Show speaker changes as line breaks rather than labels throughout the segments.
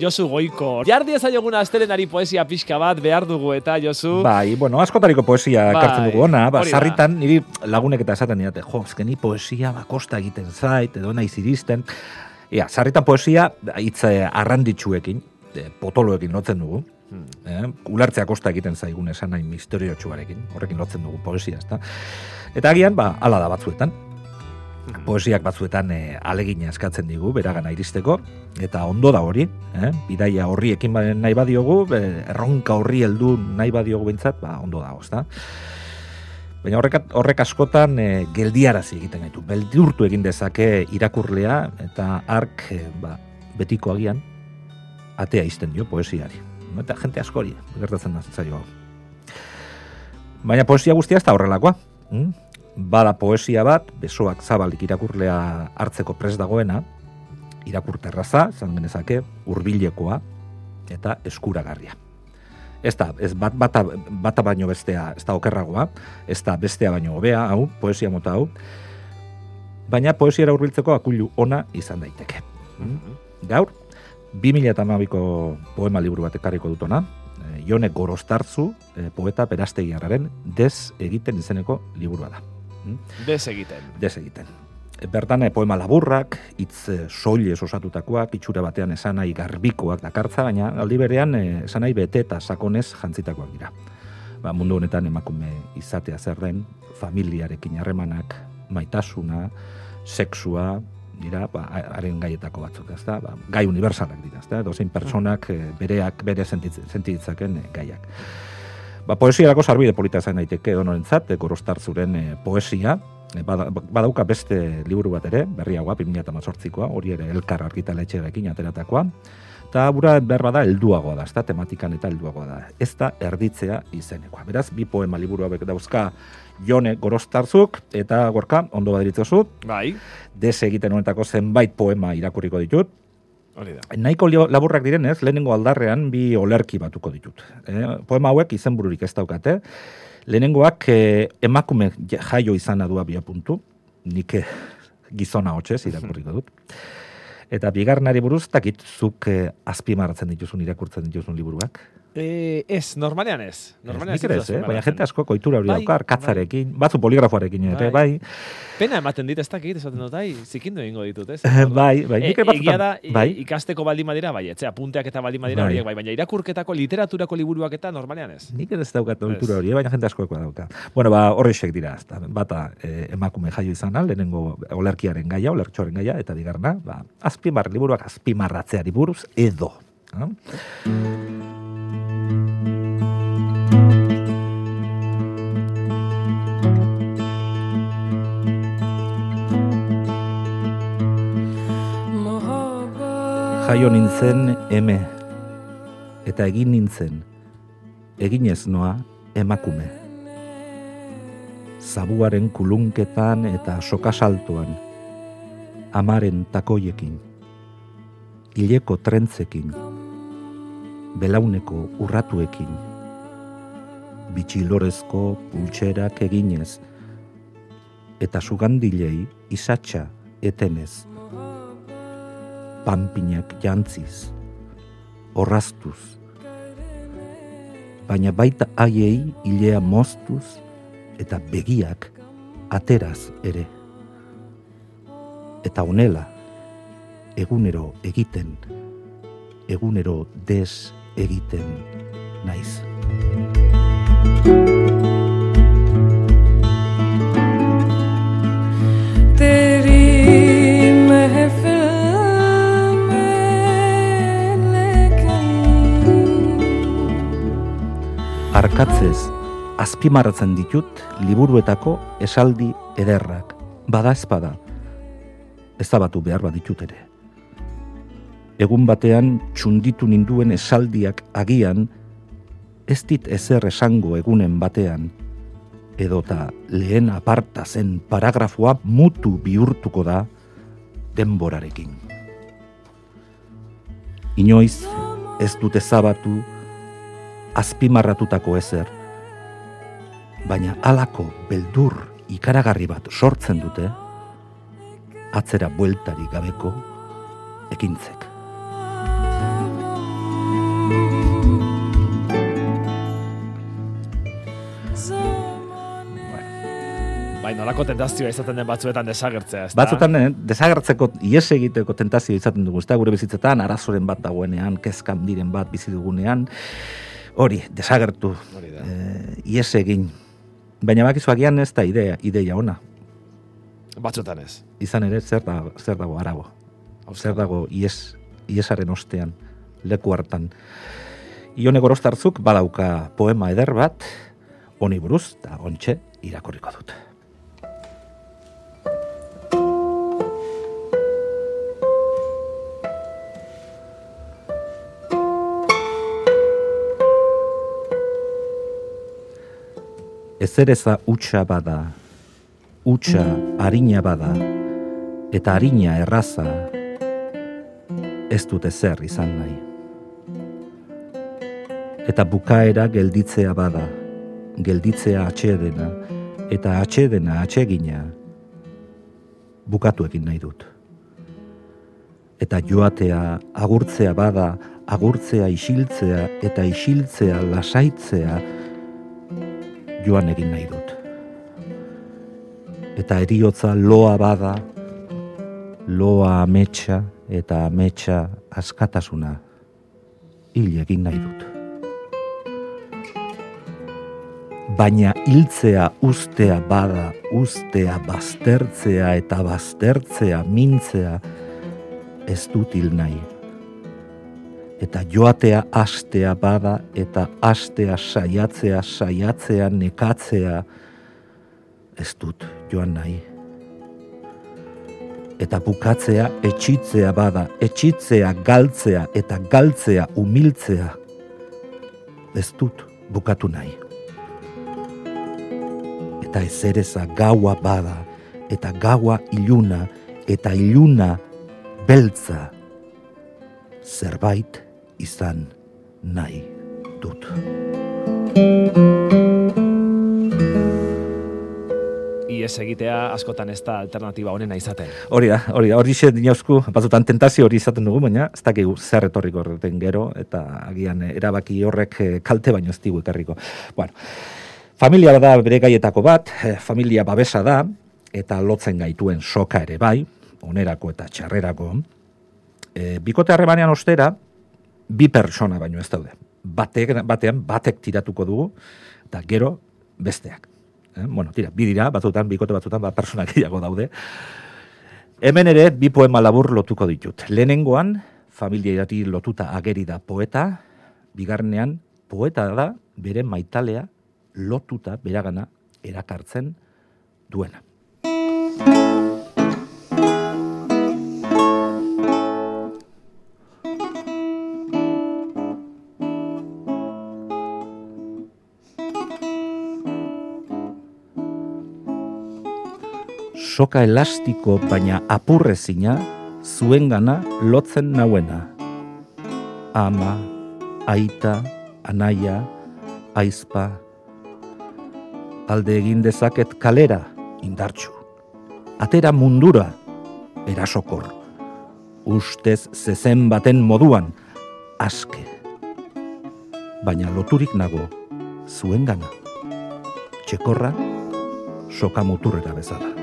Josu Goiko. Jardi ezaioguna astelenari poesia pixka bat behar dugu eta Josu.
Bai, bueno, askotariko poesia
Bai,
ekartzen dugu ona, ba, sarritan niri lagunek eta esaten didate, jo, ezkeni poesia bakosta egiten zait, edo naiz iristen. Ia, sarritan poesia hitz eh, arranditsuekin, eh, potoloekin lotzen dugu.
Hmm.
Eh, ulertzea kosta egiten zaigun esan nahi misteriotsuarekin, horrekin lotzen dugu poesia, ezta. Eta agian, ba, ala da batzuetan. Poesiak batzuetan e, alegina eskatzen digu, beragana iristeko, eta ondo da hori, eh? bidaia horri ekin ba- nahi badiogu, erronka horri heldu nahi badiogu bintzat, ba, ondo da, ezta. Baina horrek, horrek askotan e, geldiarazi egiten gaitu, beldurtu egin dezake irakurlea, eta ark, e, ba, betiko agian, atea izten dio poesiari. Eta jente askori, gertatzen da zaio hau. Baina poesia guztia ez da horrelakoa. Mm? Bada poesia bat, besoak zabalik irakurlea hartzeko pres dagoena, irakurterraza, zan genezake, hurbilekoa eta eskuragarria. Ez da, ez bat, bata, bata baino bestea, ez da okerragoa, ez da bestea baino hobea, hau, poesia mota hau, baina poesiara hurbiltzeko akulu ona izan daiteke.
Mhm.
Gaur, 2008ko poema liburu bat ekarriko dutona, eh, Jone Gorostartzu, eh, poeta perastegiarraren des egiten izeneko liburua da.
Bez egiten.
Des egiten. Bertan eh, poema laburrak, hitz eh, soilez osatutakoak, itxura batean esanai garbikoak dakartza, baina aldi berean eh, esanai bete eta sakonez jantzitakoak dira. Ba, mundu honetan emakume izatea zer den, familiarekin harremanak, maitasuna, sexua, dira, ba, haren gaietako batzuk, ezta? Ba, gai universalak dira, ezta? Dozein pertsonak bereak, bere sentitz- sentitzaken gaiak. Ba, poesiarako sarbide polita zain daiteke donorentzat, e, gorostartzuren e, poesia, e, bada- badauka beste liburu bat ere, berriagoa, 2018koa, hori ere elkar argitaletxearekin ateratakoa, eta bura behar bada helduagoa da, ezta? Tematikan eta helduagoa da. Ez da erditzea izenekoa. Beraz, bi poema liburu hauek dauzka Jone Gorostartzuk, eta gorka, ondo badiritzozu,
Bai,
des egiten honetako zenbait poema irakurriko ditut,
hori da.
Nahiko lio- laburrak direnez, lehenengo aldarrean bi olerki batuko ditut. Eh, poema hauek izenbururik ez daukate. Lehenengoak eh, emakume ja- jaio izan adua bia puntu, nik eh, gizona hotxez irakurriko dut. Eta bigarnari buruz, takit zuk eh, azpimarratzen dituzun, irakurtzen dituzun liburuak.
E, ez, normalean ez. Normalean
ere ez,
dut
eh? baina jente asko koitura hori
Bai,
daukar, katzarekin, batzu poligrafoarekin ere, bai.
Pena ematen dit, ez dakit, esaten dut, ai, zikindu egingo ditut, ez?
Eh, bai, bai,
E,
nik ere
egia da,
batzutan, bai.
ikasteko baldin badira, bai, etxe, apunteak eta baldin badira
Bai.
horiek, bai, baina irakurketako literaturako liburuak eta normalean ez.
Nik ere ez daukat
Ez.
ohitura hori, eh, baina jente askoekoa dauka. Bueno, ba, horrexek dira, ezta. Bata eh, emakume jaio izana, lehenengo olerkiaren gaia, olertxoaren gaia, eta bigarna, ba, azpimar, liburuak azpimarratzeari buruz, edo. Ah? Jaio nintzen eme, eta egin nintzen, eginez noa emakume. Zabuaren kulunketan eta sokasaltoan, amaren takoiekin, hileko trentzekin, belauneko urratuekin, bitxilorezko pultserak eginez, eta sugandilei isatxa etenez, panpinak jantziz, orraztuz, baina baita haiei hilea moztuz eta begiak ateraz ere. Eta honela, egunero egiten, egunero des egiten naiz. Arkatzez, azpimarratzen ditut liburuetako esaldi ederrak, bada espada, ezabatu behar baditut ere. Egun batean txunditu ninduen esaldiak agian, ez dit ezer esango egunen batean, edota lehen aparta zen paragrafoa mutu bihurtuko da denborarekin. Inoiz ez dute zabatu azpimarratutako ezer. Baina halako beldur ikaragarri bat sortzen dute, atzera bueltari gabeko ekintzek.
Bai, bai nolako tentazioa izaten den batzuetan desagertzea, ez
da? Batzuetan eh? desagertzeko ies egiteko tentazioa izaten dugu, ez? Gure bizitzetan, arazoren bat dagoenean, kezkan diren bat bizi dugunean, hori desagertu,
Hori da.
ies egin. Baina bakizu agian ez da idea, ideia ona.
Batzuetan ez.
Izan ere zer da zer dago arago. Zer dago ies iesaren ostean leku hartan. Ione Gorostartzuk badauka poema eder bat, honi buruz, eta ontxe irakurriko dut. Ezereza utxa bada, utxa harina bada, eta harina erraza, ez dute zer izan nahi. Eta bukaera gelditzea bada, gelditzea atxedena, eta atxedena atsegina, bukatu egin nahi dut. Eta joatea, agurtzea bada, agurtzea isiltzea, eta isiltzea lasaitzea, joan egin nahi dut. Eta eriotza loa bada, loa ametsa eta ametsa askatasuna hil egin nahi dut. Baina hiltzea ustea bada, ustea baztertzea eta baztertzea mintzea ez dut hil nahi. Eta joatea astea bada eta astea saiatzea, saiatzea, nekatzea ez dut joan nahi eta bukatzea etxitzea bada, etxitzea galtzea eta galtzea umiltzea. Ez dut bukatu nahi. Eta ezereza gaua bada, eta gaua iluna, eta iluna beltza. Zerbait izan nahi dut.
Ies egitea askotan ez da alternatiba honena izaten.
Hori da, hori da, hori xe dinauzku, batzutan tentazio hori izaten dugu, baina ez dakigu zer etorriko horreten gero, eta agian erabaki horrek eh, kalte baino ez digu ekarriko. Bueno, familia da bere gaietako bat, eh, familia babesa da, eta lotzen gaituen soka ere bai, onerako eta txarrerako. E, bikote harremanean ostera, bi pertsona baino ez daude. Batek, batean batek tiratuko dugu, eta gero besteak. Eh? Bueno, tira, bi dira, batzutan, bikote batzutan, ba, persona gehiago daude. Hemen ere, bi poema labur lotuko ditut. Lehenengoan, familiari lotuta ageri da poeta, bigarnean, poeta da, bere maitalea, lotuta, beragana, erakartzen duena. Soka elastiko baina apurrezina zuengana lotzen nauena. Ama, aita, anaia, aizpa, alde egin dezaket kalera indartxu. Atera mundura, erasokor. Ustez zezen baten moduan, aske. Baina loturik nago, zuengana. Txekorra, soka muturrera bezala.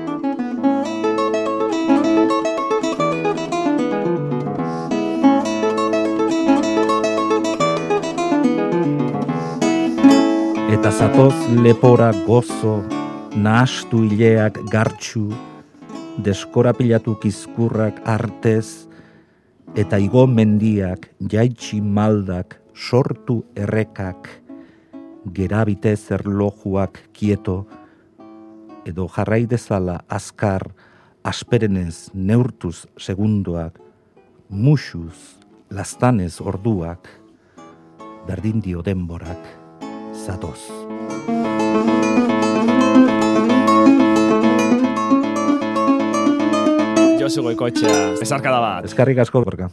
Eta zatoz lepora gozo, nahastu hileak gartxu, deskorapilatu kizkurrak artez, eta igo mendiak, jaitsi maldak, sortu errekak, gerabite zerlojuak kieto, edo jarrai dezala azkar, asperenez neurtuz segundoak, musuz, lastanez orduak, berdin dio denborak, zatoz.
Josu goikoetxea, bezarkada bat.
Eskarrik asko, Borka.